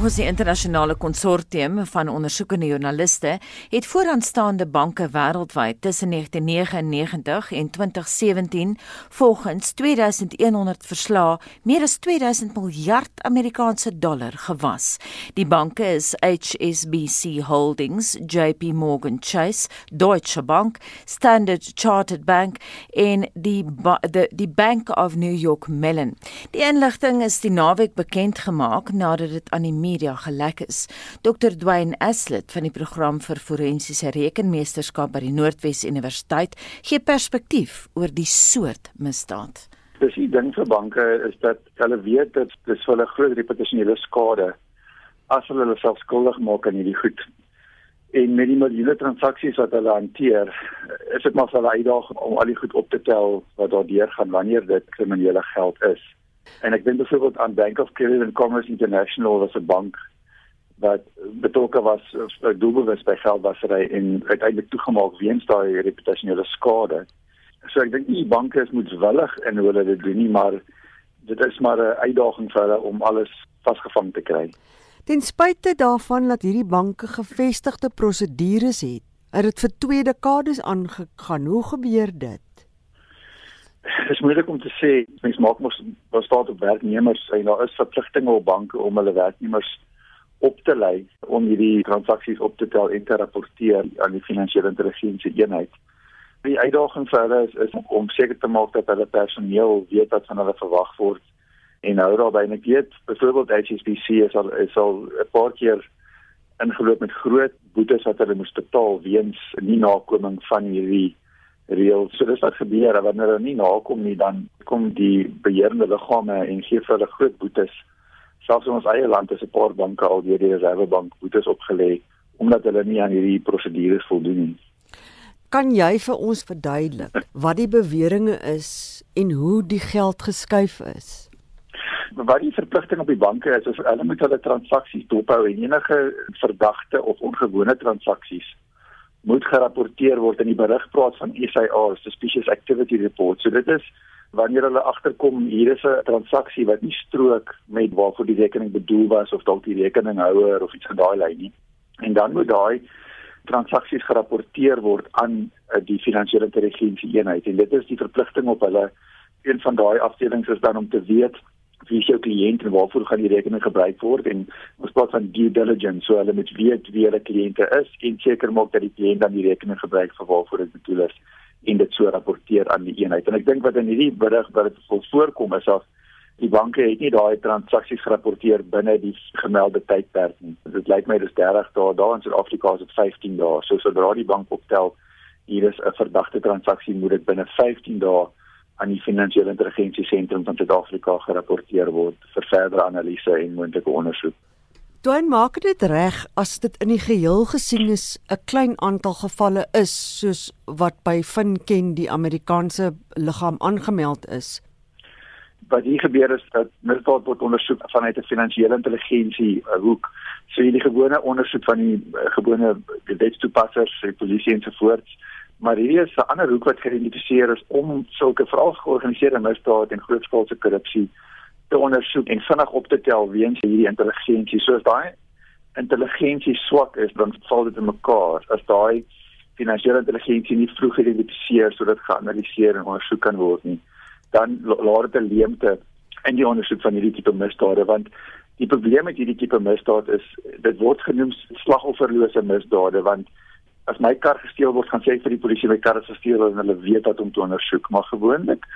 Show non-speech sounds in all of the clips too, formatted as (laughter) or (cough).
Volgens die internasionale konsortium van ondersoekende joernaliste het vooraanstaande banke wêreldwyd tussen 1999 en 2017 volgens 2100 verslae meer as 2000 miljard Amerikaanse dollar gewas. Die banke is HSBC Holdings, JP Morgan Chase, Deutsche Bank, Standard Chartered Bank en die die, die Bank of New York Mellon. Die inligting is die naweek bekend gemaak nadat dit aan die media gelek is. Dr Dwayne Aslett van die program vir forensiese rekenmeesterskap by die Noordwes Universiteit gee perspektief oor die soort misdaad. Dis die ding vir banke is dat hulle weet dat dis hulle groot reputasionele skade as hulle hulle self skuldig maak aan hierdie goed. En met die miljoene transaksies wat hulle hanteer, is dit maar vir hulle uitdaging om al die goed op te tel wat daardeur gaan wanneer dit kriminele geld is. En ek dink byvoorbeeld aan Bank of Credit and Commerce International was 'n bank wat betrokke was vir doelbewus by geldwasery en uiteindelik toegemaak weens daai reputasionele skade. So ek dink nie banke is moedswillig in hoe hulle dit doen nie, maar dit is maar 'n uitdaging vir hulle om alles vasgevang te kry. Ten spyte daarvan dat hierdie banke gevestigde prosedures het, het dit vir twee dekades aangegaan. Hoe gebeur dit? Is moeilik om te sê. Mens maak mos daar staan op werknemers en daar is verpligtinge op banke om hulle werknemers op te lei om hierdie transaksies op te tel en te rapporteer aan die finansiële intelligensie eenheid. Die uitdaging vir hulle is, is om seker te maak dat hulle personeel weet wat van hulle verwag word en hou daarby net weet byvoorbeeld HSBC is al is al 'n paar keer ingeloop met groot boetes wat hulle moes betaal weens nie nakoming van hierdie reël. So dis wat gebeur wanneer hulle nie nakom nie, dan kom die beheerende liggame en gee vir hulle groot boetes. Selfs in ons eie land is 'n paar banke al deur die Reservebank boetes opgelê omdat hulle nie aan hierdie prosedures voldoen nie. Kan jy vir ons verduidelik wat die beweringe is en hoe die geld geskuif is? Wat die verpligting op die banke is, is hulle moet hulle transaksies dophou en enige verdagte of ongewone transaksies moet gerapporteer word in die berigplaas van SIA, Suspicious Activity Report. So dit is wanneer hulle agterkom hier is 'n transaksie wat nie strook met waarvoor die rekening bedoel was of dalk die rekeninghouer of iets van daai lyn nie. En dan moet daai transaksies gerapporteer word aan uh, die finansiële intelligensie eenheid en dit is die verpligting op hulle. Een van daai afdelings is dan om te weet wie jou kliënt en waarvoor gaan die rekening gebruik word? En ons praat van due diligence so hulle moet weet wie hulle kliënte is en seker maak dat die kliënt dan die rekening gebruik vir waarvoor dit bedoel is en dit so rapporteer aan die eenheid. En ek dink wat in hierdie berig wat dit vol voorkom is of die banke het nie daai transaksies gerapporteer binne die gemelde tydperk nie. Dit lyk my dis 30 dae daar in Suid-Afrika is dit 15 dae. So sodra die bank optel hier is 'n verdagte transaksie moet dit binne 15 dae aan die finansiële intelligensie sentrum van Suid-Afrika gerapporteer word vir verdere analise en moontlike ondersoek. Doen maak dit reg as dit in die geheel gesien is 'n klein aantal gevalle is soos wat by Finken die Amerikaanse liggaam aangemeld is. Wat hier gebeur is dat misdaad word ondersoek vanuit 'n finansiële intelligensie hoek. So hierdie gewone ondersoek van die uh, gewone wetstoepassers, die polisie ensovoorts maar hierdie is 'n ander hoek wat geïdentifiseer is om sulke veral georganiseerde misdaad en grootskaalse korrupsie te ondersoek en vinnig op te tel weens hierdie intelligensie. So as daai intelligensie swak is, dan val dit in mekaar. As daai finansiële intelligensie nie vroeg geïdentifiseer sodat geanaliseer en ondersoek kan word nie, dan laat dit 'n leemte in die ondersoek van hierdie tipe misdade want die probleem met hierdie tipe misdaad is dit word genoem slagofferlose misdade want as my kar gesteel word, gaan sê ek vir die polisie my kar is gesteel en hulle weet dat om te ondersoek, maar gewoonlik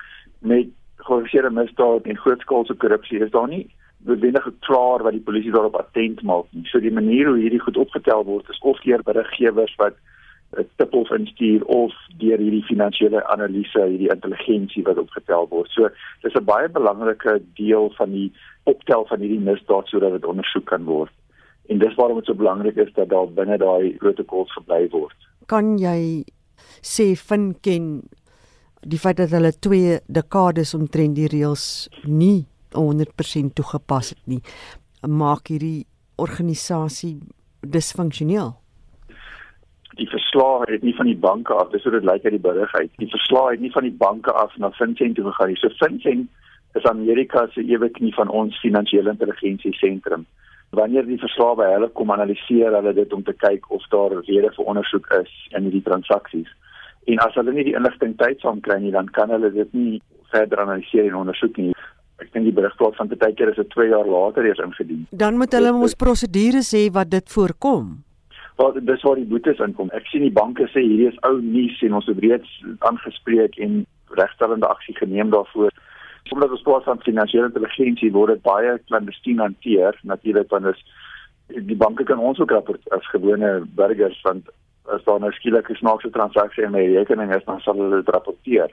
met georganiseerde misdaad en grootskaalse korrupsie is daar nie noodwendig klaar wat die polisie daarop attent maak nie. So die manier hoe hierdie goed opgetel word is of deur beriggewers wat 'n tip of instuur of deur hierdie finansiële analise, hierdie intelligensie wat opgetel word. So dis 'n baie belangrike deel van die optel van hierdie misdaad sodat dit ondersoek kan word en dis waarom dit so belangrik is dat daar binne daai protokols gebly word. Kan jy sê vind ken die feit dat hulle twee dekades omtrent die reëls nie 100% toegepas het nie maak hierdie organisasie disfunksioneel. Die verslag het nie van die banke af, dis hoe dit lyk uit die berig uit. Die verslag het nie van die banke af na Fincent toe gegaan nie. So Fincent is Amerika se ewe knie van ons finansiële intelligensie sentrum Wanneer die verslae by hulle kom analiseer hulle dit om te kyk of daar rede vir ondersoek is in hierdie transaksies. En as hulle nie die inligting tydsaam kry nie, dan kan hulle dit nie verder analiseer en ondersoek nie. Ek dink die berigplaas van baie keer is dit 2 jaar later eers ingedien. Dan moet hulle ons prosedures hê wat dit voorkom. Wat dis waar die boetes inkom. Ek sien die banke sê hierdie is ou nuus en ons het reeds aangespreek en regstellende aksie geneem daarvoor. Omdat ons praat van finansiële intelligensie word dit baie klandestien hanteer natuurlik want is die banke kan ons ook rapport as gewone burgers want as daar nou skielik 'n snaakse transaksie in my rekening is dan sal hulle dit rapporteer.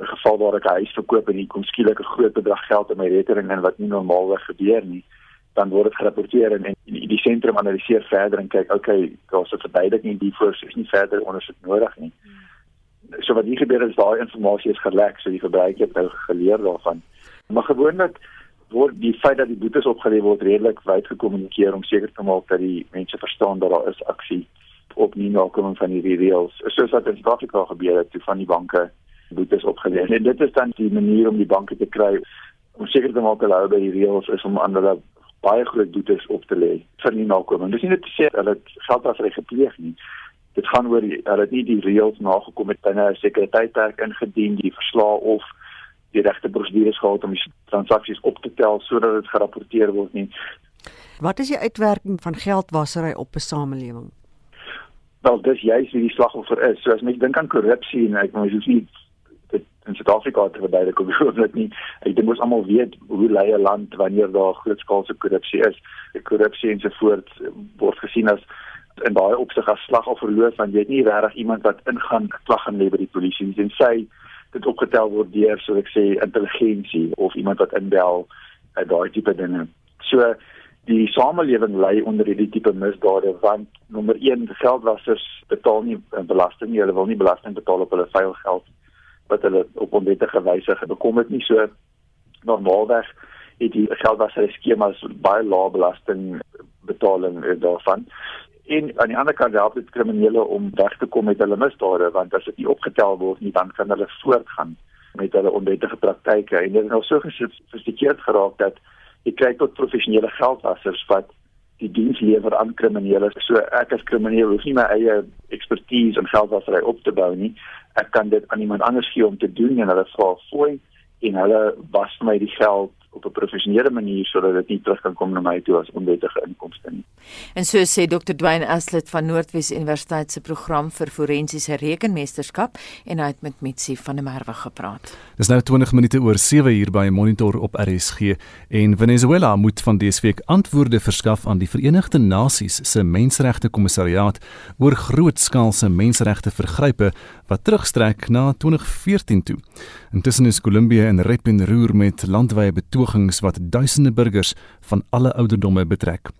In geval waar ek 'n huis verkoop en hier kom skielik 'n groot bedrag geld in my rekening in wat nie normaalweg gebeur nie dan word dit gerapporteer en, en die sentrum analiseer verder en kyk okay daar's 'n verduideliking hiervoor is nie verder ondersoek nodig nie. Hmm so wat hier gebeur is daai inligting is gelek so die verbruiker het nou geleer daarvan. Maar gewoonlik word die feit dat die boetes opgelê word redelik wyd gekommunikeer om seker te maak dat die mense verstaan dat daar is aksie op nie nakoming van die reëls. Soos wat in Suid-Afrika gebeur het toe van die banke boetes opgelê en dit is dan die manier om die banke te kry om seker te maak hulle hou by die reëls is om aan hulle baie groot boetes op te lê vir nie nakoming. Dis nie net te sê hulle geld as reg gepleeg nie dit gaan oor hulle het nie die reëls nagekom het binne 'n sekere tydperk ingedien die verslae of die regte prosedures gehad om die transaksies op te tel sodat dit gerapporteer word nie. Wat is die uitwerking van geldwasery op 'n samelewing? Wel, dis juist wie die slagoffer is. So as mens dink aan korrupsie en ek mens hoef nie dit in Suid-Afrika te verduidelik of (laughs) hoe dit nie. Ek dink ons almal weet hoe lei 'n land wanneer daar grootskaalse korrupsie is. Die korrupsie ensovoorts word gesien as in daai opsig as slagofferloos want jy het nie regtig iemand wat ingaan klag gaan lê by die polisie nie. En sê dit opgetel word deur so ek sê intelligensie of iemand wat inbel uit daai tipe dinge. So die samelewing lê onder hierdie tipe misdade want nommer 1 geldwassers betaal nie belasting nie, hulle wil nie belasting betaal op hulle vuil geld wat hulle op onwettige wyse bekom het nie. So normaalweg het die geldwasser skemas baie lae belasting betaling daarvan en aan die ander kant help dit kriminele om weg te kom met hulle misdade want as dit nie opgetel word nie dan kan hulle voortgaan met hulle onwettige praktyke. En dit is nou so gesofistikeerd geraak dat jy kry tot professionele geldwassers wat die diens lewer aan kriminele. So ek as krimineel hoef nie my eie ekspertise in geldwassery op te bou nie. Ek kan dit aan iemand anders gee om te doen en hulle vra fooi en hulle was my die geld op 'n professionele manier sodat dit nie terug kan kom na my toe as onwettige inkomste nie. En so sê Dr. Dwayne Aslet van Noordwes Universiteit se program vir forensiese rekenmeesterskap en hy het met Mitsi van der Merwe gepraat. Dis nou 20 minute oor 7 hier by Monitor op RSG en Venezuela moet van dese week antwoorde verskaf aan die Verenigde Nasies se Menseregte Kommissariaat oor grootskaalse menseregte vergrype wat terugstrek na 2014 toe. Intussen is Kolumbie in rep en roer met landwyse betogings wat duisende burgers van alle ouderdomme betrek.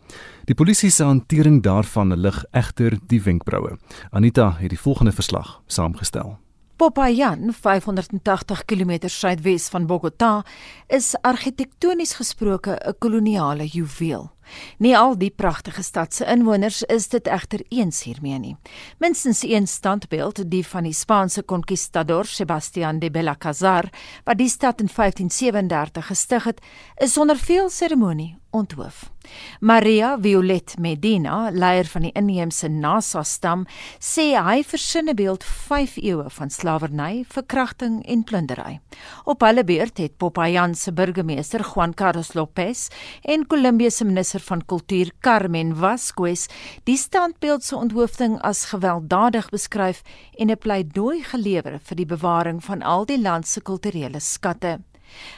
Die polisie se hantering daarvan lig egter die wenkbroue. Anita het die volgende verslag saamgestel. Popayan, 580 km suidwes van Bogota, is argitektonies gesproke 'n koloniale juweel. Nie al die pragtige stad se inwoners is dit egter eens hiermee nie. Minstens een standbeeld, die van die Spaanse conquistador Sebastián de Belalcázar, wat die stad in 1537 gestig het, is sonder veel seremonie onthoof. Maria Violet Medina, leier van die inheemse Nasa stam, sê hy versin 'n beeld 5 eeue van slawerny, verkrachting en plundery. Op hulle beurt het Popayan se burgemeester Juan Carlos Lopez en Kolumbie se minister van kultuur Carmen Vasquez die standbeeld se onthoofding as gewelddadig beskryf en 'n pleidooi gelewer vir die bewaring van al die land se kulturele skatte.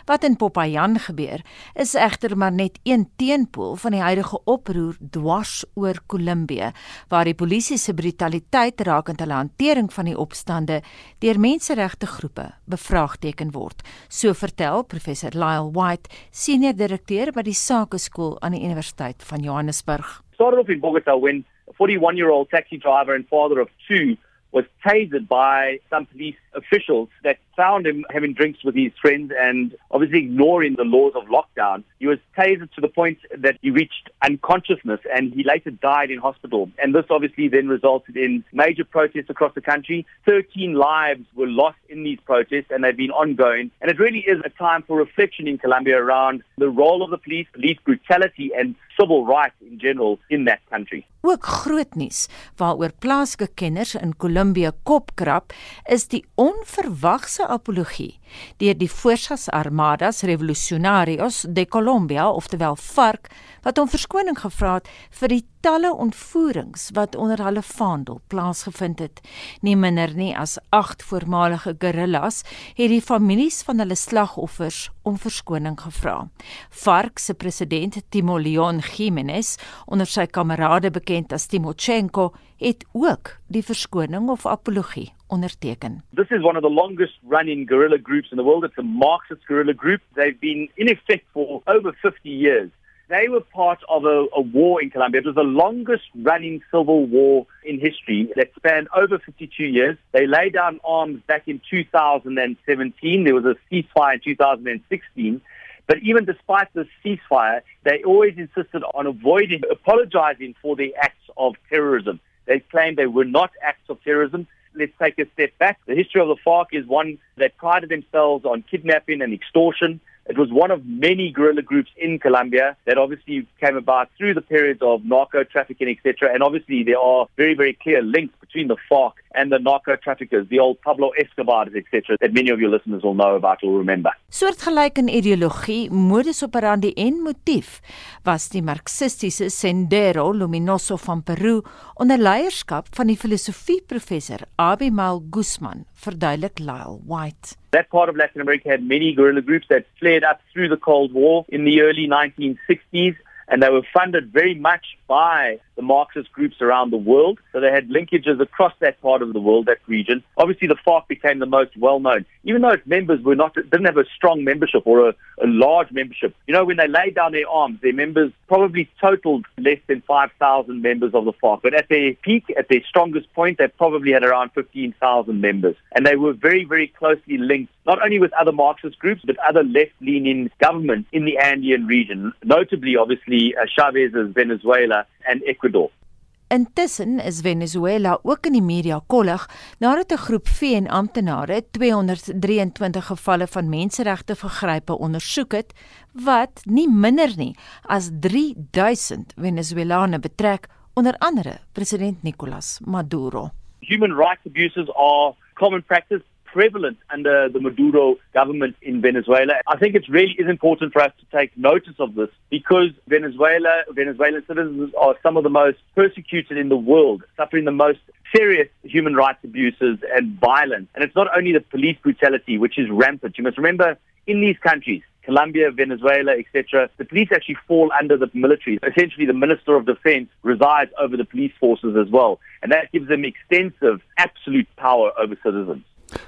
Wat in Popayan gebeur, is egter maar net een teenpool van die huidige oproer dwars oor Kolumbie, waar die polisie se brutaliteit rakend hulle hantering van die opstande deur menseregte groepe bevraagteken word. So vertel professor Lyle White, senior direkteur by die Sakeskool aan die Universiteit van Johannesburg. Started off in Bogota when a 41-year-old taxi driver and father of two was tasered by some police officials that found him having drinks with his friends and obviously ignoring the laws of lockdown. He was tasered to the point that he reached unconsciousness and he later died in hospital. And this obviously then resulted in major protests across the country. 13 lives were lost in these protests and they've been ongoing. And it really is a time for reflection in Colombia around the role of the police, police brutality and civil rights in general in that country. Ook groot nuus waaroor plaaslike kenners in Kolumbie kopkrap is die onverwagse apologie deur die Fuerzas Armadas Revolucionarios de Colombia, oftewel FARC, wat om verskoning gevra het vir die talle ontvoerings wat onder hulle vaandel plaasgevind het. Nie minder nie as 8 voormalige guerrillas het die families van hulle slagoffers om verskoning gevra. FARC se president Timo Leon Jimenez, onder sy kamerade bekend as Timochenko, het ook die verskoning of apologie onderteken. This is one of the longest running guerrilla groups in the world. It's a Marxist guerrilla group. They've been in effect for over 50 years. They were part of a, a war in Colombia. It was the longest running civil war in history that spanned over 52 years. They laid down arms back in 2017. There was a ceasefire in 2016. But even despite the ceasefire, they always insisted on avoiding apologizing for the acts of terrorism. They claimed they were not acts of terrorism. Let's take a step back. The history of the FARC is one that prided themselves on kidnapping and extortion. It was one of many guerrilla groups in Colombia that obviously came about through the periods of narco trafficking, etc. And obviously, there are very, very clear links between the FARC and the narco traffickers, the old Pablo Escobars, etc., that many of your listeners will know about or remember. Soortgelyk in ideologie, modus operandi en motief was die marxistiese Sendero Luminoso van Peru onder leierskap van die filosofieprofessor Abimael Guzman, verduidelik Lyle White. That part of Latin America had many guerrilla groups that flared up through the Cold War in the early 1960s, and they were funded very much by the Marxist groups around the world. So they had linkages across that part of the world, that region. Obviously, the FARC became the most well known, even though its members were not didn't have a strong membership or a, a large membership. You know, when they laid down their arms, their members probably totaled less than 5,000 members of the FARC. But at their peak, at their strongest point, they probably had around 15,000 members. And they were very, very closely linked, not only with other Marxist groups, but other left leaning governments in the Andean region, notably, obviously, uh, Chavez's Venezuela and Ecuador. Intussen is Venezuela ook in die media kollig nadat 'n groep VN-amptenare 223 gevalle van menseregte vergrype ondersoek het wat nie minder nie as 3000 Venezuelane betrek, onder andere president Nicolas Maduro. Human rights abuses are common practice prevalent under the Maduro government in Venezuela. I think it really is important for us to take notice of this because Venezuela, Venezuelan citizens are some of the most persecuted in the world, suffering the most serious human rights abuses and violence. And it's not only the police brutality, which is rampant. You must remember, in these countries, Colombia, Venezuela, etc., the police actually fall under the military. Essentially, the Minister of Defense resides over the police forces as well. And that gives them extensive, absolute power over citizens.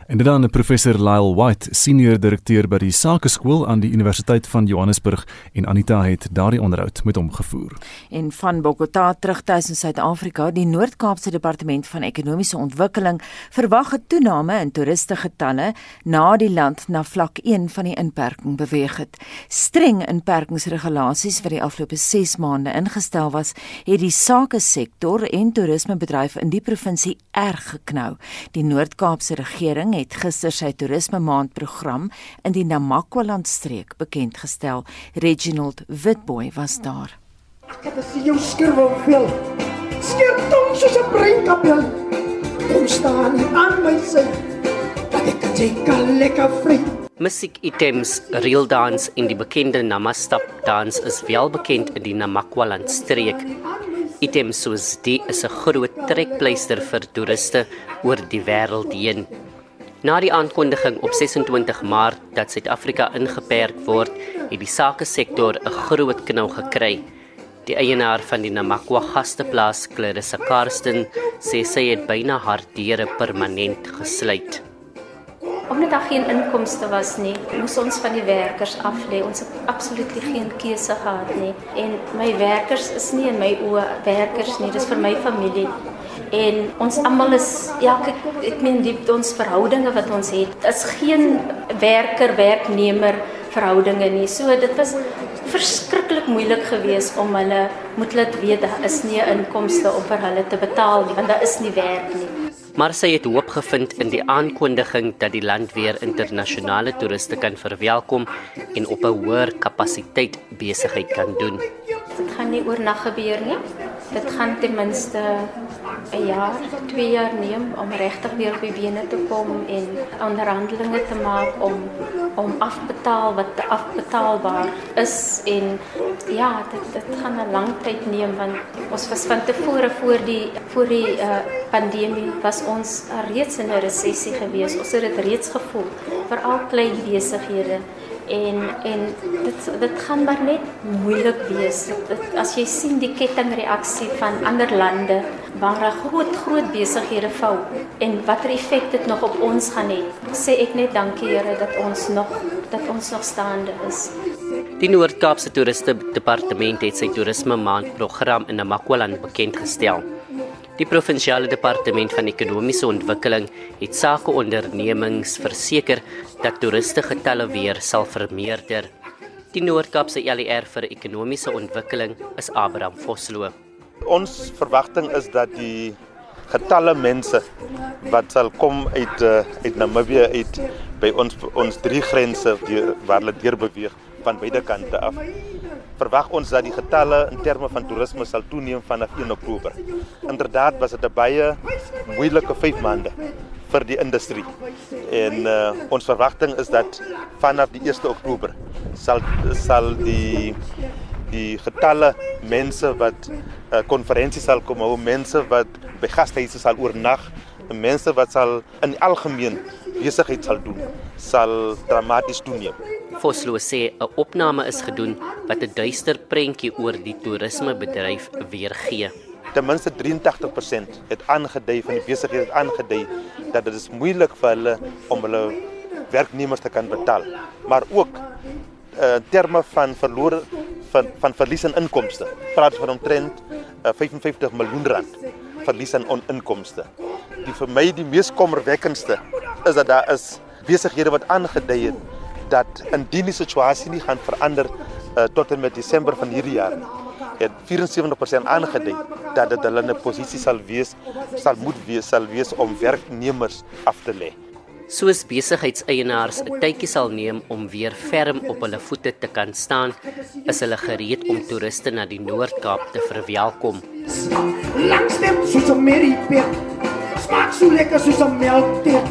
En dit dan professor Lyle White, senior direkteur by die Sakeskool aan die Universiteit van Johannesburg en Anita het daardie onderhoud met hom gevoer. En van Bogota terug tuis in Suid-Afrika, die Noord-Kaapse Departement van Ekonomiese Ontwikkeling verwag 'n toename in toeristegetalle na die land na vlak 1 van die inperking beweeg het. Streng inperkingsregulasies wat die afgelope 6 maande ingestel was, het die sakesektor en toerismebedryf in die provinsie erg geknou. Die Noord-Kaapse regering het gister sy toerisme maandprogram in die Namakwa-land streek bekend gestel. Reginald Witboy was daar. Ek het gesien jou skirwel veel. Skeer tong soos 'n breinkapel. Kom staan hier aan my sy. Dat ek kyk al lekker vry. Musiek items reel dans en die bekende namastap dans is wel bekend in die Namakwa-land streek. Items soos die is 'n groot trekpleister vir toeriste oor die wêreld heen. Na die aankondiging op 26 Maart dat Suid-Afrika ingeperk word, het die sakesektor 'n groot knou gekry. Die eienaar van die Namakwa gasteplaas, Clarissa Karsten, sê sy het byna haar deure permanent gesluit. Omdat daar geen inkomste was nie, moes ons van die werkers af lê. Ons het absoluut geen keuse gehad nie. En my werkers is nie in my oë werkers nie, dis vir my familie. En ons almal is ja, ek, meen die ons verhoudinge wat ons het, is geen werker werknemer verhoudinge nie. So dit was verskriklik moeilik geweest om hulle moet laat weet daar is nie inkomste om vir hulle te betaal nie, want daar is nie werk nie. Maar sy het hoop gevind in die aankondiging dat die land weer internasionale toeriste kan verwelkom en op 'n hoër kapasiteit besigheid kan doen. Dit gaan nie oornag gebeur nie. Dit gaan ten minste 'n jaar, 2 jaar neem om regtig weer op die bene te kom en onderhandelinge te maak om om afbetaal wat afbetaalbaar is en ja, dit dit gaan 'n lang tyd neem want ons was van tevore voor die voor die uh, pandemie was ons reeds in 'n resessie gewees. Ons het dit reeds gevoel vir al klein besighede en en dit dit gaan maar net moeilik wees. Dit, as jy sien die kettingreaksie van ander lande waar daar groot groot besighede val en watter effek dit nog op ons gaan hê. Sê ek net dankie Here dat ons nog dat ons nog staande is. Die Noord-Kaapse Toeriste Departement het sy toerisme maand program in Namakwaland bekend gestel. Die provinsiale departement van ekonomiese ontwikkeling het sakeondernemings verseker dat toeriste getalle weer sal vermeerder. Die Noord-Kaapse LER vir ekonomiese ontwikkeling is Abraham Vosloo. Ons verwagting is dat die getalle mense wat sal kom uit uh, uit Namibië uit by ons ons drie grense waar hulle deur beweeg van beide kante af verwag ons dat die getalle in terme van toerisme sal toeneem vanaf 1 Oktober. Inderdaad was dit 'n baie moeilike 5 maande vir die industrie. En uh, ons verwagting is dat vanaf die 1 Oktober sal sal die die getalle mense wat 'n uh, konferensie sal kom hou, mense wat by gastehuise sal oornag, mense wat sal in algemeen besigheid sal doen, sal dramaties toeneem. Vosloo sê 'n opname is gedoen wat 'n duister prentjie oor die toerismebedryf weergee. Ten minste 83% het aangedui van die besighede het aangedui dat dit is moeilik vir hulle om hulle werknemers te kan betaal, maar ook uh, in terme van verlore van van verlies in inkomste. Praat van omtrent uh, 55 miljoen rand verlies aan inkomste. Die vir my die mees kommerwekkendste is dat daar is besighede wat aangedui het dat indien die situasie nie gaan verander uh, tot en met Desember van hierdie jaar het 74% aangedui dat dit hulle 'n posisie sal wees sal moet wees sal wees om werknemers af te lê. Soos besigheidseienaars 'n tydjie sal neem om weer ferm op hulle voete te kan staan, is hulle gereed om toeriste na die Noord-Kaap te verwelkom. Langs dem soos 'n merriepet. Smaak so lekker soos 'n melktert.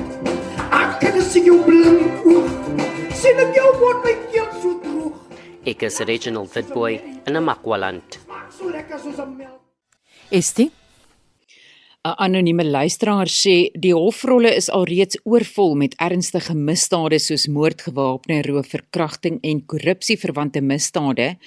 Ek kan sien jou blink sien ek jou word my keel so droog. Ek is Reginald Witboy in Amakwaland. So lekker soos 'n melk. Estie 'n Anonieme luisteraar sê die hofrolle is alreeds oorvol met ernstige misdade soos moord, gewapende roof, verkrachting en korrupsie verwante misdade.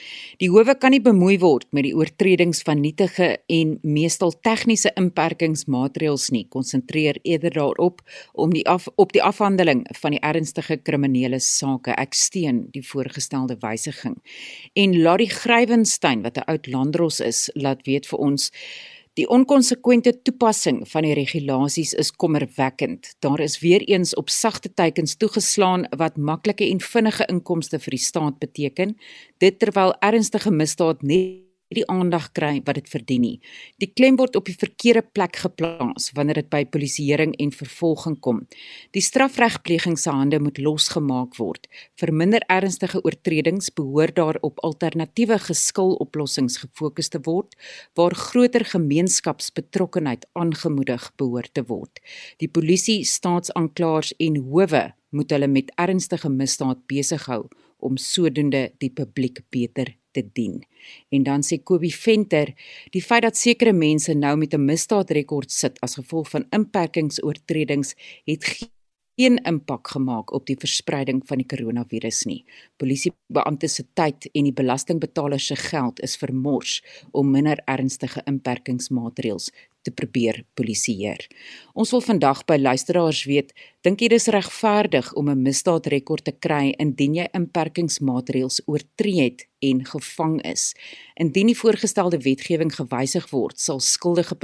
Die howe kan nie bemoei word met die oortredings van nietige en meestal tegniese inperkingsmaatreëls nie. Konsentreer eerder daarop om die af, op die afhandeling van die ernstige kriminele sake. Ek steun die voorgestelde wysiging. En Larry Grywenstein wat 'n oud landdros is, laat weet vir ons Die onkonsekwente toepassing van die regulasies is kommerwekkend. Daar is weer eens op sagte teikens toegeslaan wat maklike en vinnige inkomste vir die staat beteken, dit terwyl ernstige misdaad net die aandag kry wat dit verdien nie. Die klem word op die verkeerde plek geplaas wanneer dit by polisieering en vervolging kom. Die strafregpleging se hande moet losgemaak word. Vir minder ernstige oortredings behoort daar op alternatiewe geskiloplossings gefokus te word waar groter gemeenskapsbetrokkenheid aangemoedig behoort te word. Die polisie, staatsaanklaers en howe moet hulle met ernstige misdaad besig hou om sodoende die publiek beter te dien. En dan sê Kobie Venter, die feit dat sekere mense nou met 'n misdaadrekord sit as gevolg van inperkingsoortredings het geen impak gemaak op die verspreiding van die koronavirus nie. Polisiebeampte se tyd en die belastingbetaler se geld is vermors om minder ernstige inperkingsmaatreëls te probeer polisieer. Ons wil vandag by luisteraars weet, dink jy dis regverdig om 'n misdaadrekord te kry indien jy inperkingsmaatreëls oortree het en gevang is? Indien die voorgestelde wetgewing gewysig word, sal skuldige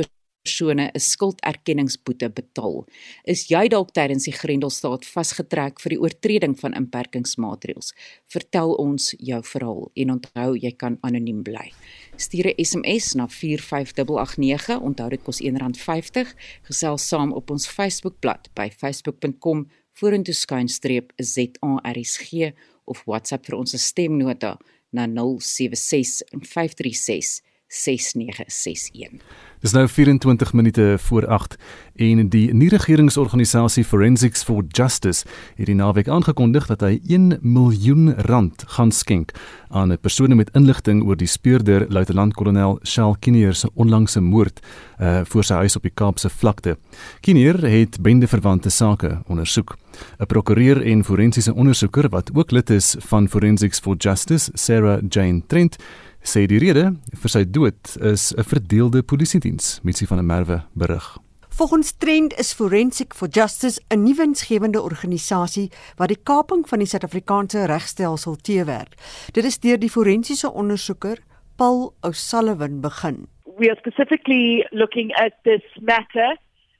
persone 'n skulderkenningsboete betaal. Is jy dalk tydens die Grendelstaat vasgetrek vir die oortreding van inperkingsmaatreëls? Vertel ons jou verhaal en onthou jy kan anoniem bly. Stuur 'n SMS na 45889, onthou dit kos R1.50. Gesels saam op ons Facebookblad by facebook.com vorentoe skynstreep ZARSG of WhatsApp vir ons stemnota na 076 536 6961. Dis nou 24 minute voor 8 en die nie-regeringsorganisasie Forensics for Justice het die naweek aangekondig dat hy 1 miljoen rand gaan skenk aan 'n persoon met inligting oor die speurder luitenant-kolonel Shal Kinnear se onlangse moord uh voor sy huis op die Kaapse vlakte. Kinnear het bendeverwante sake ondersoek. 'n Prokureur en forensiese ondersoeker wat ook lid is van Forensics for Justice, Sarah Jane Trent, sê die rede vir sy dood is 'n verdeelde polisiediens, Mitsi van der Merwe berig. Volgens Trend is Forensic for Justice 'n nuwe insgewende organisasie wat die kaping van die Suid-Afrikaanse regstelsel teewerk. Dit is deur die forensiese ondersoeker Paul O'Sullivan begin. We are specifically looking at this matter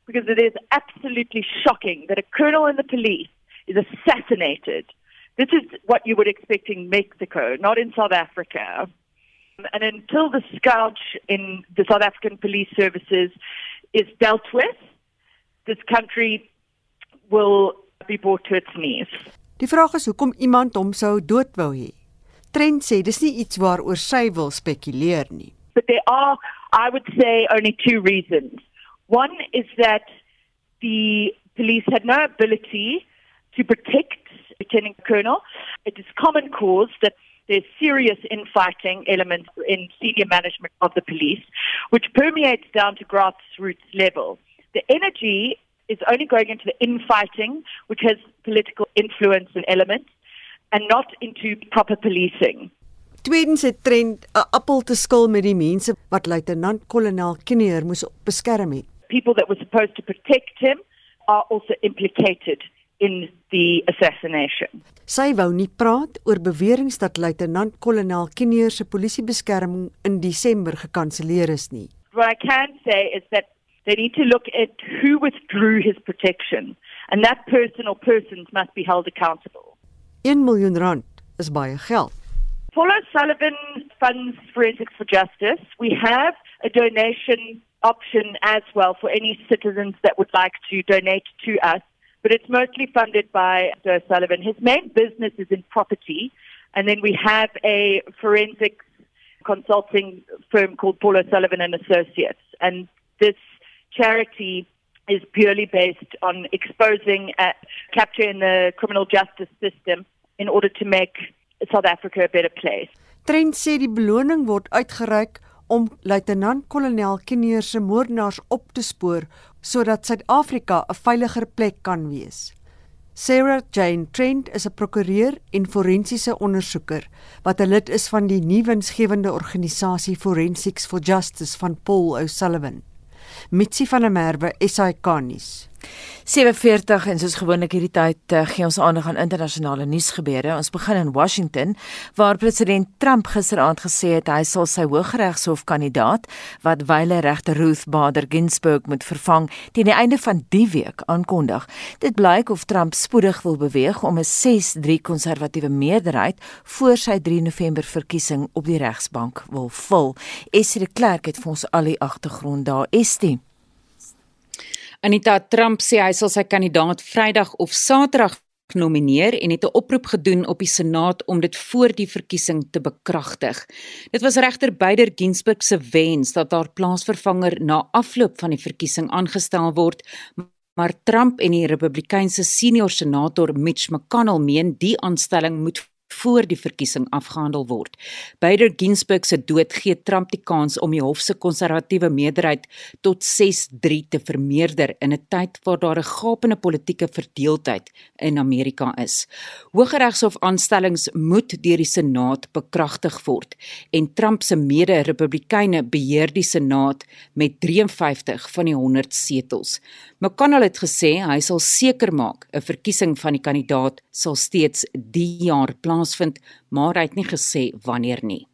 because it is absolutely shocking that a colonel in the police is assassinated. This is what you would expect in Mexico, not in South Africa. And until the scourge in the South African police services is dealt with, this country will be brought to its knees. Die vraag is hoekom iemand hom sou dood wou hê. Trent sê dis nie iets waaroor sy wil spekuleer nie. But there are I would say only two reasons. One is that the police had no ability to protect Lieutenant Colonel. It is common cause that there's serious infighting elements in senior management of the police, which permeates down to grassroots level. The energy is only going into the infighting, which has political influence and elements, and not into proper policing. Tweedens het trend 'n appel te skil met die mense wat luitenant-kolonel Kinnear moes beskerm het. People that were supposed to protect him are also implicated in the assassination. Sy wou nie praat oor beweringe dat luitenant-kolonel Kinnear se polisiebeskerming in Desember gekanselleer is nie. What I can say is that they need to look at who withdrew his protection and that person or persons must be held accountable. 1 miljoen rand is baie geld. Paul Sullivan funds Forensics for Justice. We have a donation option as well for any citizens that would like to donate to us. But it's mostly funded by Joe Sullivan. His main business is in property, and then we have a forensic consulting firm called Paul Sullivan and Associates. And this charity is purely based on exposing uh, capture in the criminal justice system in order to make South Africa a better place. Trent sê die beloning word uitgereik om luitenant-kolonel Kinnear se moordenaars op te spoor sodat Suid-Afrika 'n veiliger plek kan wees. Sarah Jane Trent is 'n prokureur en forensiese ondersoeker wat 'n lid is van die nuwensgewende organisasie Forensics for Justice van Paul O'Sullivan. Mitsi van der Merwe, SAK-nuus. 47 en soos gewoonlik hierdie tyd uh, gee ons aandag aan internasionale nuusgebeure. Ons begin in Washington waar president Trump gisteraand gesê het hy sal sy Hooggeregshof kandidaat wat wyle regter Ruth Bader Ginsburg moet vervang teen die einde van die week aankondig. Dit blyk of Trump spoedig wil beweeg om 'n 6-3 konservatiewe meerderheid voor sy 3 November verkiesing op die regsbank wil vul. Esre Klerk het vir ons al die agtergrond daar. Estie Anita Trump sê hy sal sy kandidaat Vrydag of Saterdag nomineer en het 'n oproep gedoen op die Senaat om dit voor die verkiesing te bekragtig. Dit was regter Beider Ginsburg se wens dat haar plaasvervanger na afloop van die verkiesing aangestel word, maar Trump en die Republikeinse senior senator Mitch McConnell meen die aanstelling moet voor die verkiesing afgehandel word. Beider Ginsburg se dood gee Trump die kans om die hof se konservatiewe meerderheid tot 6-3 te vermeerder in 'n tyd waar daar 'n gapende politieke verdeeldheid in Amerika is. Hooggeregshof aanstellings moet deur die Senaat bekragtig word en Trump se mede-republikeine beheer die Senaat met 53 van die 100 setels. McConnell het gesê hy sal seker maak 'n verkiesing van die kandidaat sal steeds die jaar plaas plaasvind, maar hy het nie gesê wanneer nie.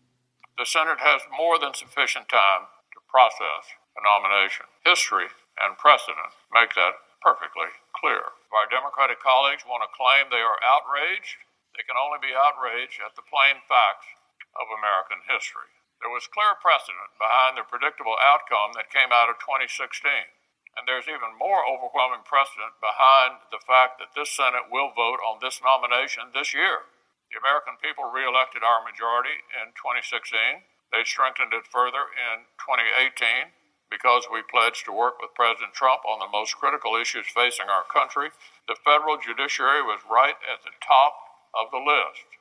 The Senate has more than sufficient time to process a nomination. History and precedent make that perfectly clear. If our Democratic colleagues want to claim they are outraged, they can only be outraged at the plain facts of American history. There was clear precedent behind the predictable outcome that came out of 2016. And there's even more overwhelming precedent behind the fact that this Senate will vote on this nomination this year. The American people re-elected our majority in 2016. They strengthened it further in 2018 because we pledged to work with President Trump on the most critical issues facing our country. The federal judiciary was right at the top of the list.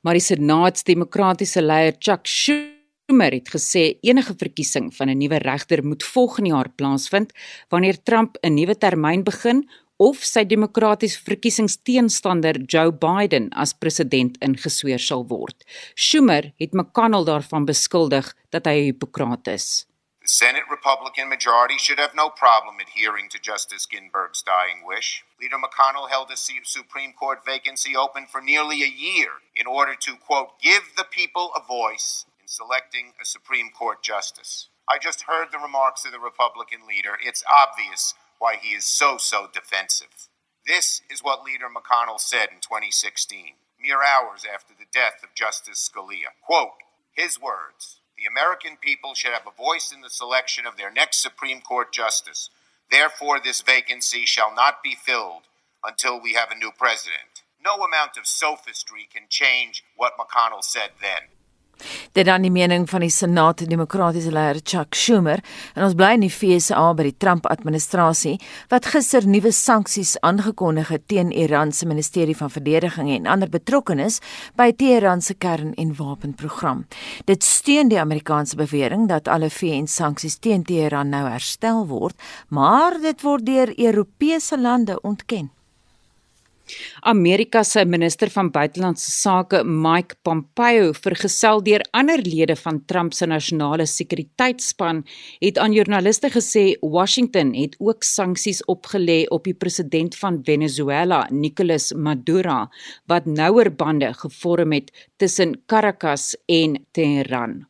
Maar die senaatsdemokratiese leier Chuck Schumer het gesê enige verkiesing van 'n nuwe regter moet volgende jaar plaasvind wanneer Trump 'n nuwe termyn begin of sy demokratiese verkiesingsteenstander Joe Biden as president ingesweer sal word. Schumer het McConnell daarvan beskuldig dat hy 'n hipokraat is. The Senate Republican majority should have no problem adhering to Justice Ginsburg's dying wish. Leader McConnell held a Supreme Court vacancy open for nearly a year in order to, quote, give the people a voice selecting a Supreme Court justice. I just heard the remarks of the Republican leader. It's obvious why he is so, so defensive. This is what Leader McConnell said in 2016, mere hours after the death of Justice Scalia. Quote, his words The American people should have a voice in the selection of their next Supreme Court justice. Therefore, this vacancy shall not be filled until we have a new president. No amount of sophistry can change what McConnell said then. Dit dan die mening van die Senaat Demokratiese leier Chuck Schumer en ons bly in die FSA by die Trump administrasie wat gister nuwe sanksies aangekondig het teen Iran se Ministerie van Verdediging en ander betrokkenes by Teheran se kern- en wapenprogram. Dit steun die Amerikaanse bewering dat alle VN-sanksies teen Teheran nou herstel word, maar dit word deur Europese lande ontken. Amerika se minister van buitelandse sake, Mike Pompeo, vergesel deur ander lede van Trump se nasionale sekuriteitsspan, het aan joernaliste gesê Washington het ook sanksies opgelê op die president van Venezuela, Nicolas Maduro, wat nouer bande gevorm het tussen Caracas en Teheran.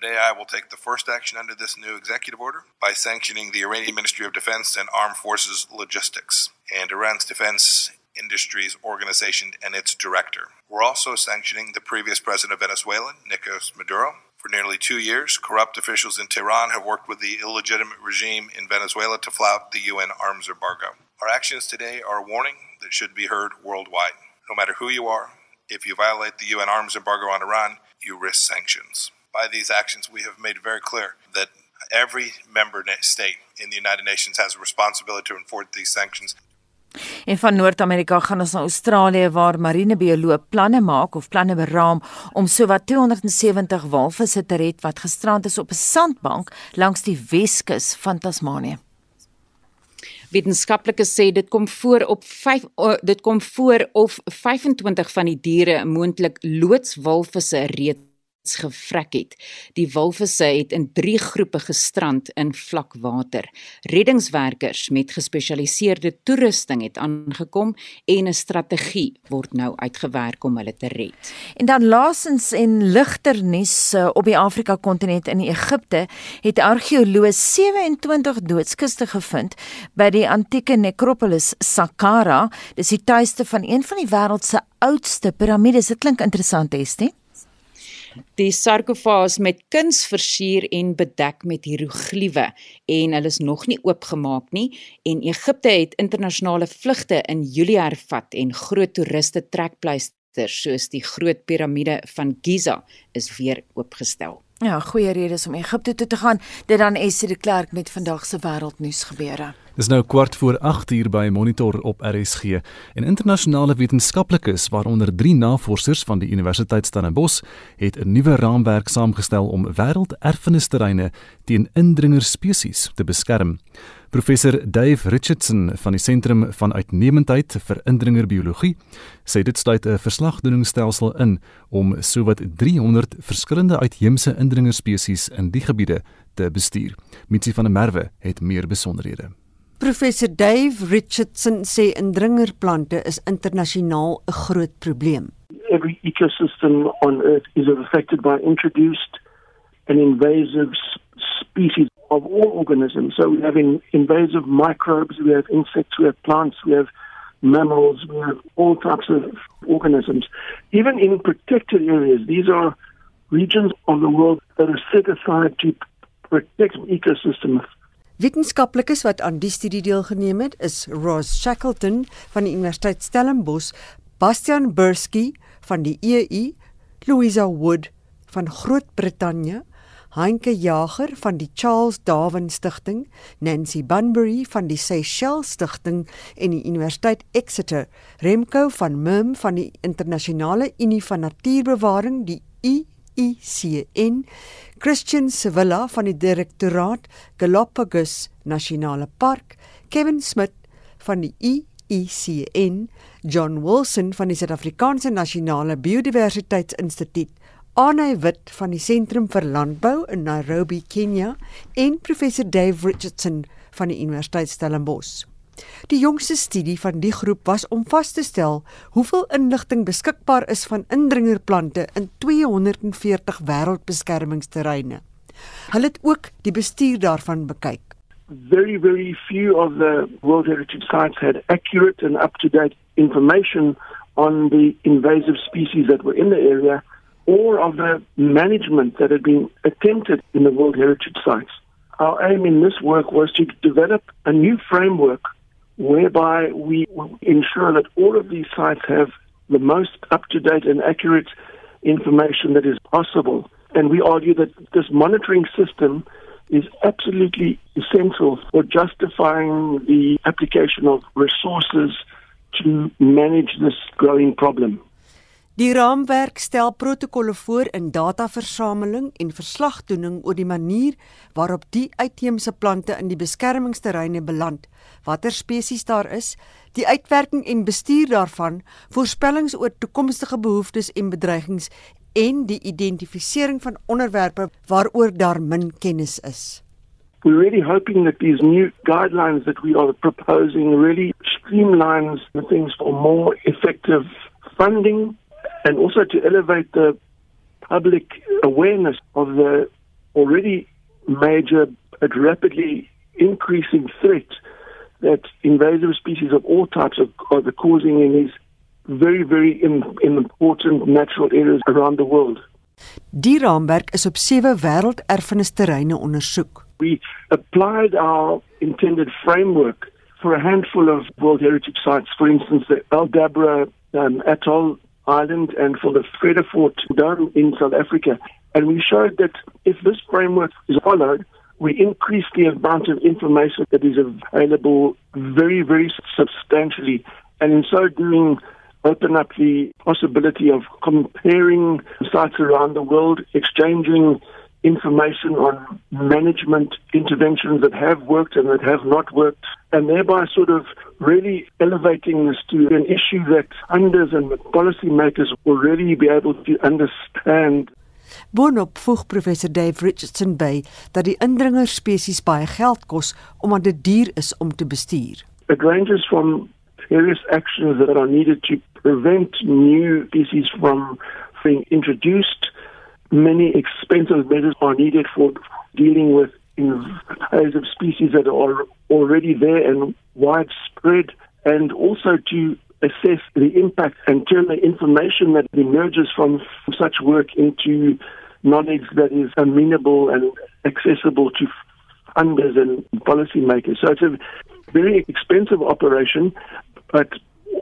Today, I will take the first action under this new executive order by sanctioning the Iranian Ministry of Defense and Armed Forces Logistics and Iran's defense Industries Organization and its director. We're also sanctioning the previous president of Venezuela, Nicolas Maduro. For nearly two years, corrupt officials in Tehran have worked with the illegitimate regime in Venezuela to flout the UN arms embargo. Our actions today are a warning that should be heard worldwide. No matter who you are, if you violate the UN arms embargo on Iran, you risk sanctions. By these actions, we have made very clear that every member state in the United Nations has a responsibility to enforce these sanctions En van Noord-Amerika gaan ons na Australië waar marinebioloog planne maak of planne beraam om sowat 270 walvisse te red wat gestrand is op 'n sandbank langs die Weskus van Tasmanië. Wetenskaplikes sê dit kom voor op 5 dit kom voor of 25 van die diere moontlik loodswalvisse reeds gevrek het. Die walvisse het in 3 groepe gestrand in vlak water. Reddingswerkers met gespesialiseerde toerusting het aangekom en 'n strategie word nou uitgewerk om hulle te red. En dan laasens en ligter nuus eh, op die Afrika kontinent in Egipte het argeoloë 27 doodskuste gevind by die antieke nekropolis Saqqara. Dis die tuiste van een van die wêreld se oudste piramides. Dit klink interessant, Estie. Die sarkofaas met kuns versier en bedek met hieroglife en hulle is nog nie oopgemaak nie en Egipte het internasionale vlugte in Julie hervat en groot toeriste trekpleisters soos die groot piramide van Giza is weer oopgestel. Ja, goeie redes om Egipte toe te gaan. Dit dan Essie de Klerk met vandag se wêreldnuus gebeure. Dis nou kwart voor 8 uur by Monitor op RSG en internasionale wetenskaplikes waaronder drie navorsers van die Universiteit Stellenbosch het 'n nuwe raamwerk saamgestel om wêrelderfenisterreine teen indringerspesies te beskerm. Professor Dave Richardson van die Sentrum van Uitnemendheid vir Indringerbiologie sê dit sluit 'n verslagdoeningsstelsel in om sowat 300 verskillende uitheemse indringerspesies in die gebiede te bestuur. Mitsi van der Merwe het meer besonderhede. Professor Dave Richardson sê indringerplante is internasionaal 'n groot probleem. Every ecosystem on earth is affected by introduced and invasive species of all organisms. So we have in, invasive microbes, we have insects, we have plants, we have mammals, we have all types of organisms. Even in protected areas, these are regions of the world that are set aside to protect ecosystems Wetenskaplikes wat aan die studie deelgeneem het, is Ross Shackleton van die Universiteit Stellenbosch, Bastian Bursky van die EU, Louisa Wood van Groot-Brittanje, Heinke Jager van die Charles Darwin Stichting, Nancy Bunbury van die Seychelles Stichting en die Universiteit Exeter, Remco van Mim van die Internasionale Unie van Natuurbewaring, die IUCN, Christian Sevilla van die Direktoraat Galapagos Nasionale Park, Kevin Smith van die IUCN, John Wilson van die Suid-Afrikaanse Nasionale Biodiversiteitsinstituut, Anne Wit van die Sentrum vir Landbou in Nairobi, Kenia en professor Dave Richardson van die Universiteit Stellenbosch. Die jongste studie van die groep was om vas te stel hoeveel inligting beskikbaar is van indringerplante in 240 wêreldbeskermingsterreine. Hulle het ook die bestuur daarvan bekyk. Very, very few of the World Heritage Sites had accurate and up-to-date information on the invasive species that were in the area or of the management that had been attempted in the World Heritage Sites. Our aim in this work was to develop a new framework whereby we ensure that all of these sites have the most up-to-date and accurate information that is possible. And we argue that this monitoring system is absolutely essential for justifying the application of resources to manage this growing problem. Die raamwerk stel protokolle voor in dataversameling en verslagdoening oor die manier waarop die uitheemse plante in die beskermingsterreine beland, watter spesies daar is, die uitwerking en bestuur daarvan, voorspellings oor toekomstige behoeftes en bedreigings en die identifisering van onderwerpe waaroor daar min kennis is. We're really hoping that these new guidelines that we are proposing really streamlines the things for more effective funding and also to elevate the public awareness of the already major but rapidly increasing threat that invasive species of all types are, are causing in these very, very important natural areas around the world. Die raamwerk is op sewe wêrelderfenisterreine ondersoek. We applied our intended framework for a handful of World Heritage sites, for instance, the El Aldabra um, Atoll Island and for the Fredefort Dome in South Africa. And we showed that if this framework is followed, we increase the amount of information that is available very, very substantially. And in so doing, open up the possibility of comparing sites around the world, exchanging information on management interventions that have worked and that have not worked, and thereby sort of really elevating this to an issue that funders and policymakers will really be able to understand. Boonop voeg professor Dave Richardson by dat die indringer spesies baie geld kos omdat dit duur is om te bestuur. It ranges from various actions that are needed to prevent new species from being introduced many expensive measures are needed for dealing with invasive species that are already there and widespread, and also to assess the impact and turn the information that emerges from such work into knowledge that is amenable and accessible to funders and policymakers. So it's a very expensive operation, but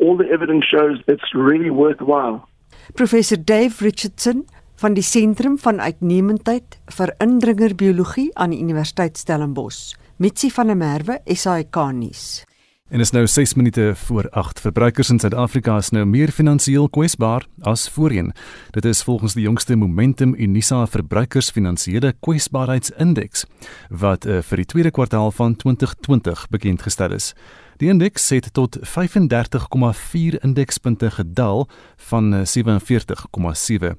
all the evidence shows it's really worthwhile. Professor Dave Richardson van die Sentrum van Uitnemendheid vir Indringerbiologie aan die Universiteit Stellenbosch. Mitsi van der Merwe, SAK nuus. En is nou 6 minute voor 8. Verbruikers in Suid-Afrika is nou meer finansiëel kwesbaar as voorheen. Dit is volgens die jongste Momentum Unisa Verbruikersfinansiële Kwesbaarheidsindeks wat uh, vir die tweede kwartaal van 2020 bekend gestel is. Die indeks het tot 35,4 indekspunte gedaal van 47,7. Eh,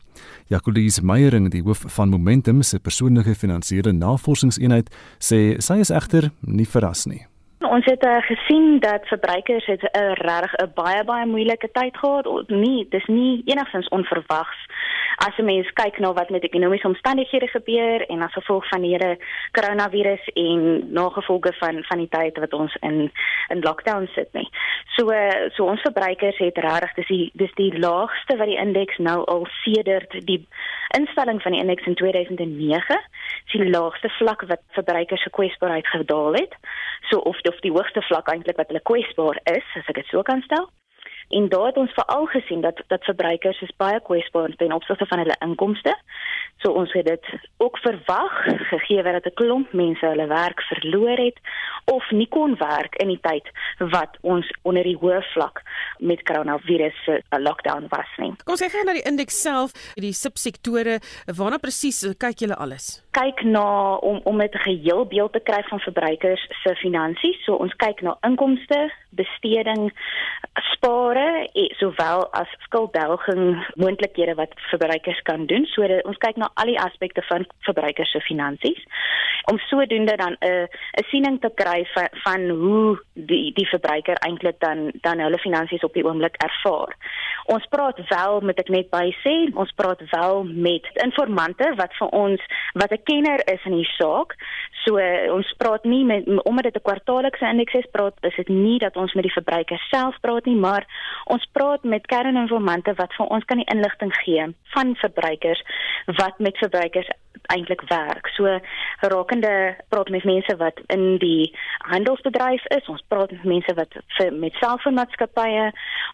Jacques Meyering, die hoof van Momentum se persoonlike finansiële navorsingseenheid, sê sy is egter nie verras nie. Ons het uh, gesien dat verbruikers het 'n uh, regtig 'n baie baie moeilike tyd gehad. Nee, dis nie enigstens onverwags as 'n mens kyk na wat met ekonomiese omstandighede gebeur en as gevolg van die hele koronavirus en nagevolge van van die tyd wat ons in in lockdown sit nie. So uh, so ons verbruikers het regtig dis die dis die laagste wat die indeks nou al sedert die instelling van die indeks in 2009 sien die laagste vlak wat verbruikers se kwesbaarheid gedaal het. So of of die hoogste vlak eintlik wat hulle kwesbaar is, as ek dit so kan stel. En daar het ons veral gesien dat dat verbruikers is baie kwesbaar ten opsigte van hulle inkomste. So ons het dit ook verwag gegee dat 'n klomp mense hulle werk verloor het of nie kon werk in die tyd wat ons onder die hoë vlak met koronavirus se lockdown was nie. Kom ons kyk na die indeks self, die subsektore, waarna presies kyk julle alles? Kyk na om om 'n geheel beeld te kry van verbruikers se finansies. So ons kyk na inkomste, besteding, spare, e, sowel as skulddelging moontlikhede wat verbruikers kan doen. So dat ons kyk na al die aspekte van verbruikers se finansies om sodoende dan 'n 'n siening te kry van, van hoe die die verbruiker eintlik dan dan hulle finansies op die oomblik ervaar. Ons praat wel met ek net by sê, ons praat wel met informante wat vir ons wat 'n kenner is in die saak. So ons praat nie met omdat dit 'n kwartaallikse indeks is, praat is dit nie dat ons met die verbruiker self praat nie, maar ons praat met kerninformante wat vir ons kan die inligting gee van verbruikers wat met verbruikers eintlik werk. So rakende praat met mense wat in die handelsbedryf is. Ons praat met mense wat vir, met selfoonmaatskappye.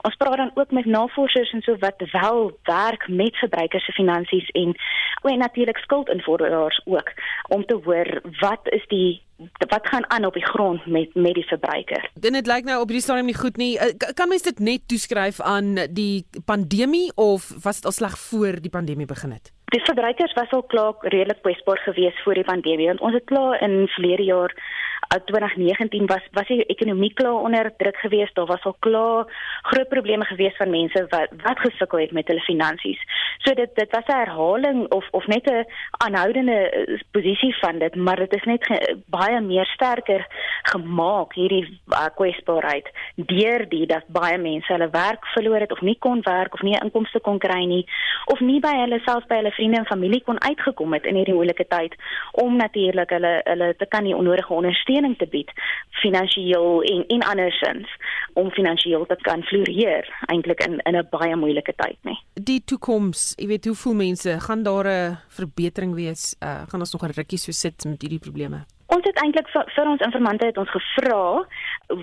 Ons praat dan ook met navorsers en so wat wel werk met verbruikers se finansies en en natuurlik skuldinvorderaars ook om te hoor wat is die wat gaan aan op die grond met met die verbruiker. Dit lyk nou op hierdie stadium nie goed nie. Eh, kan mens dit net toeskryf aan die pandemie of was dit al sleg voor die pandemie begin het? Die verbruikers was al klaar redelik kwesbaar geweest voor die pandemie want ons het klaar in verlede jaar 2019 was was die ekonomie klaar onder druk geweest. Daar was al klaar groot probleme geweest van mense wat wat gesukkel het met hulle finansies. So dit dit was 'n herhaling of of net 'n aanhoudende eh, posisie van dit, maar dit is net ge, baie meer sterker gemaak hierdie uh, kwesbaarheid deur die dat baie mense hulle werk verloor het of nie kon werk of nie inkomste kon kry nie of nie by hulle self by hulle vriende en familie kon uitgekom het in hierdie moeilike tyd om natuurlik hulle hulle te kan nie onnodige ondersteuning ondersteuning te bied finansiëel en en andersins om finansiëel te kan floreer eintlik in in 'n baie moeilike tyd nê. Die toekoms, jy weet hoeveel mense gaan daar 'n verbetering wees? Uh, gaan ons nog 'n rukkie so sit met hierdie probleme? Ons het eintlik vir, vir ons informante het ons gevra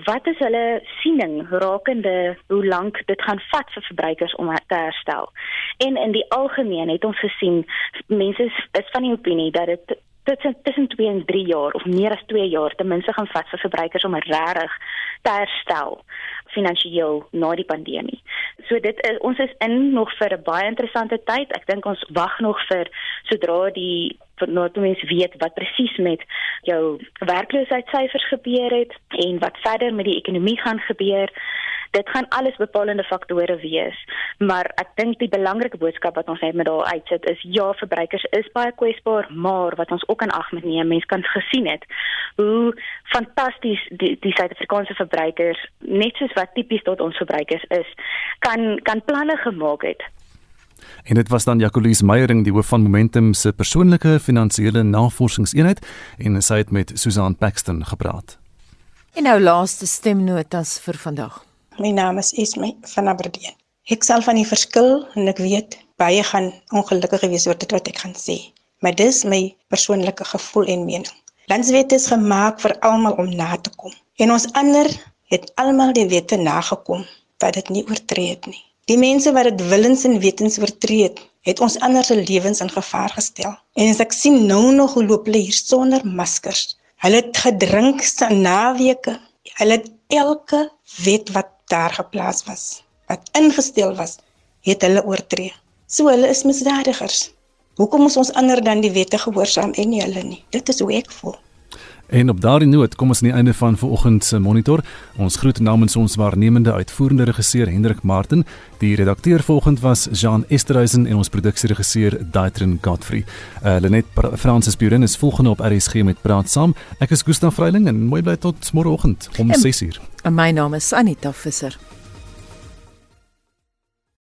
wat is hulle siening rakende hoe lank dit gaan vat vir verbruikers om te herstel. En in die algemeen het ons gesien mense is, is van die opinie dat dit tussen tussen 2 en 3 jaar of meer as 2 jaar ten minste gaan vat vir verbruikers om regtig te herstel finansiëel na die pandemie. So dit is ons is in nog vir 'n baie interessante tyd. Ek dink ons wag nog vir sodra die nou toe mens weet wat presies met jou werkloosheidssyfers gebeur het en wat verder met die ekonomie gaan gebeur dit gaan alles bepalende faktore wees. Maar ek dink die belangrike boodskap wat ons net met daar uitsit is ja, verbruikers is baie kwesbaar, maar wat ons ook aan ag moet neem, mense kan gesien het hoe fantasties die die Suid-Afrikaanse verbruikers net soos wat tipies tot ons verbruikers is, kan kan planne gemaak het En dit was dan Jacques Meyering, die hoof van Momentum se persoonlike finansiële navorsingseenheid en sy het met Susan Paxton gepraat. En nou laaste stemnotas vir vandag. My naam is Esme van Aberdeen. Ek sal van die verskil en ek weet baie gaan ongelukkig wees oor dit wat ek gaan sê. Maar dis my persoonlike gevoel en mening. Landswet is gemaak vir almal om na te kom. En ons ander het almal die wette nagekom wat dit nie oortree het nie. Die mense wat dit willens en wetens oortree het, het ons ander se lewens in gevaar gestel. En as ek sien nou nog hoe loop hulle hier sonder maskers. Hulle het gedrink se naweke. Hulle het elke wet wat daar geplaas was, wat ingestel was, het hulle oortree. So hulle is misdadigers. Hoekom moet ons ander dan die wette gehoorsaam en nie hulle nie? Dit is hoe ek voel. En op daardie noot kom ons aan die einde van vanoggend se monitor. Ons groet namens ons waarnemende uitvoerende regisseur Hendrik Martin, die redakteur vanoggend was Jean Esterhuizen en ons produksieregisseur Daitrin Godfrey. Uh, Lenet Francis Buren is volgende op RSG met praat saam. Ek is Gustaf Vreiling en mooi bly tot môreoggend om 6:00. My naam is Anita Visser.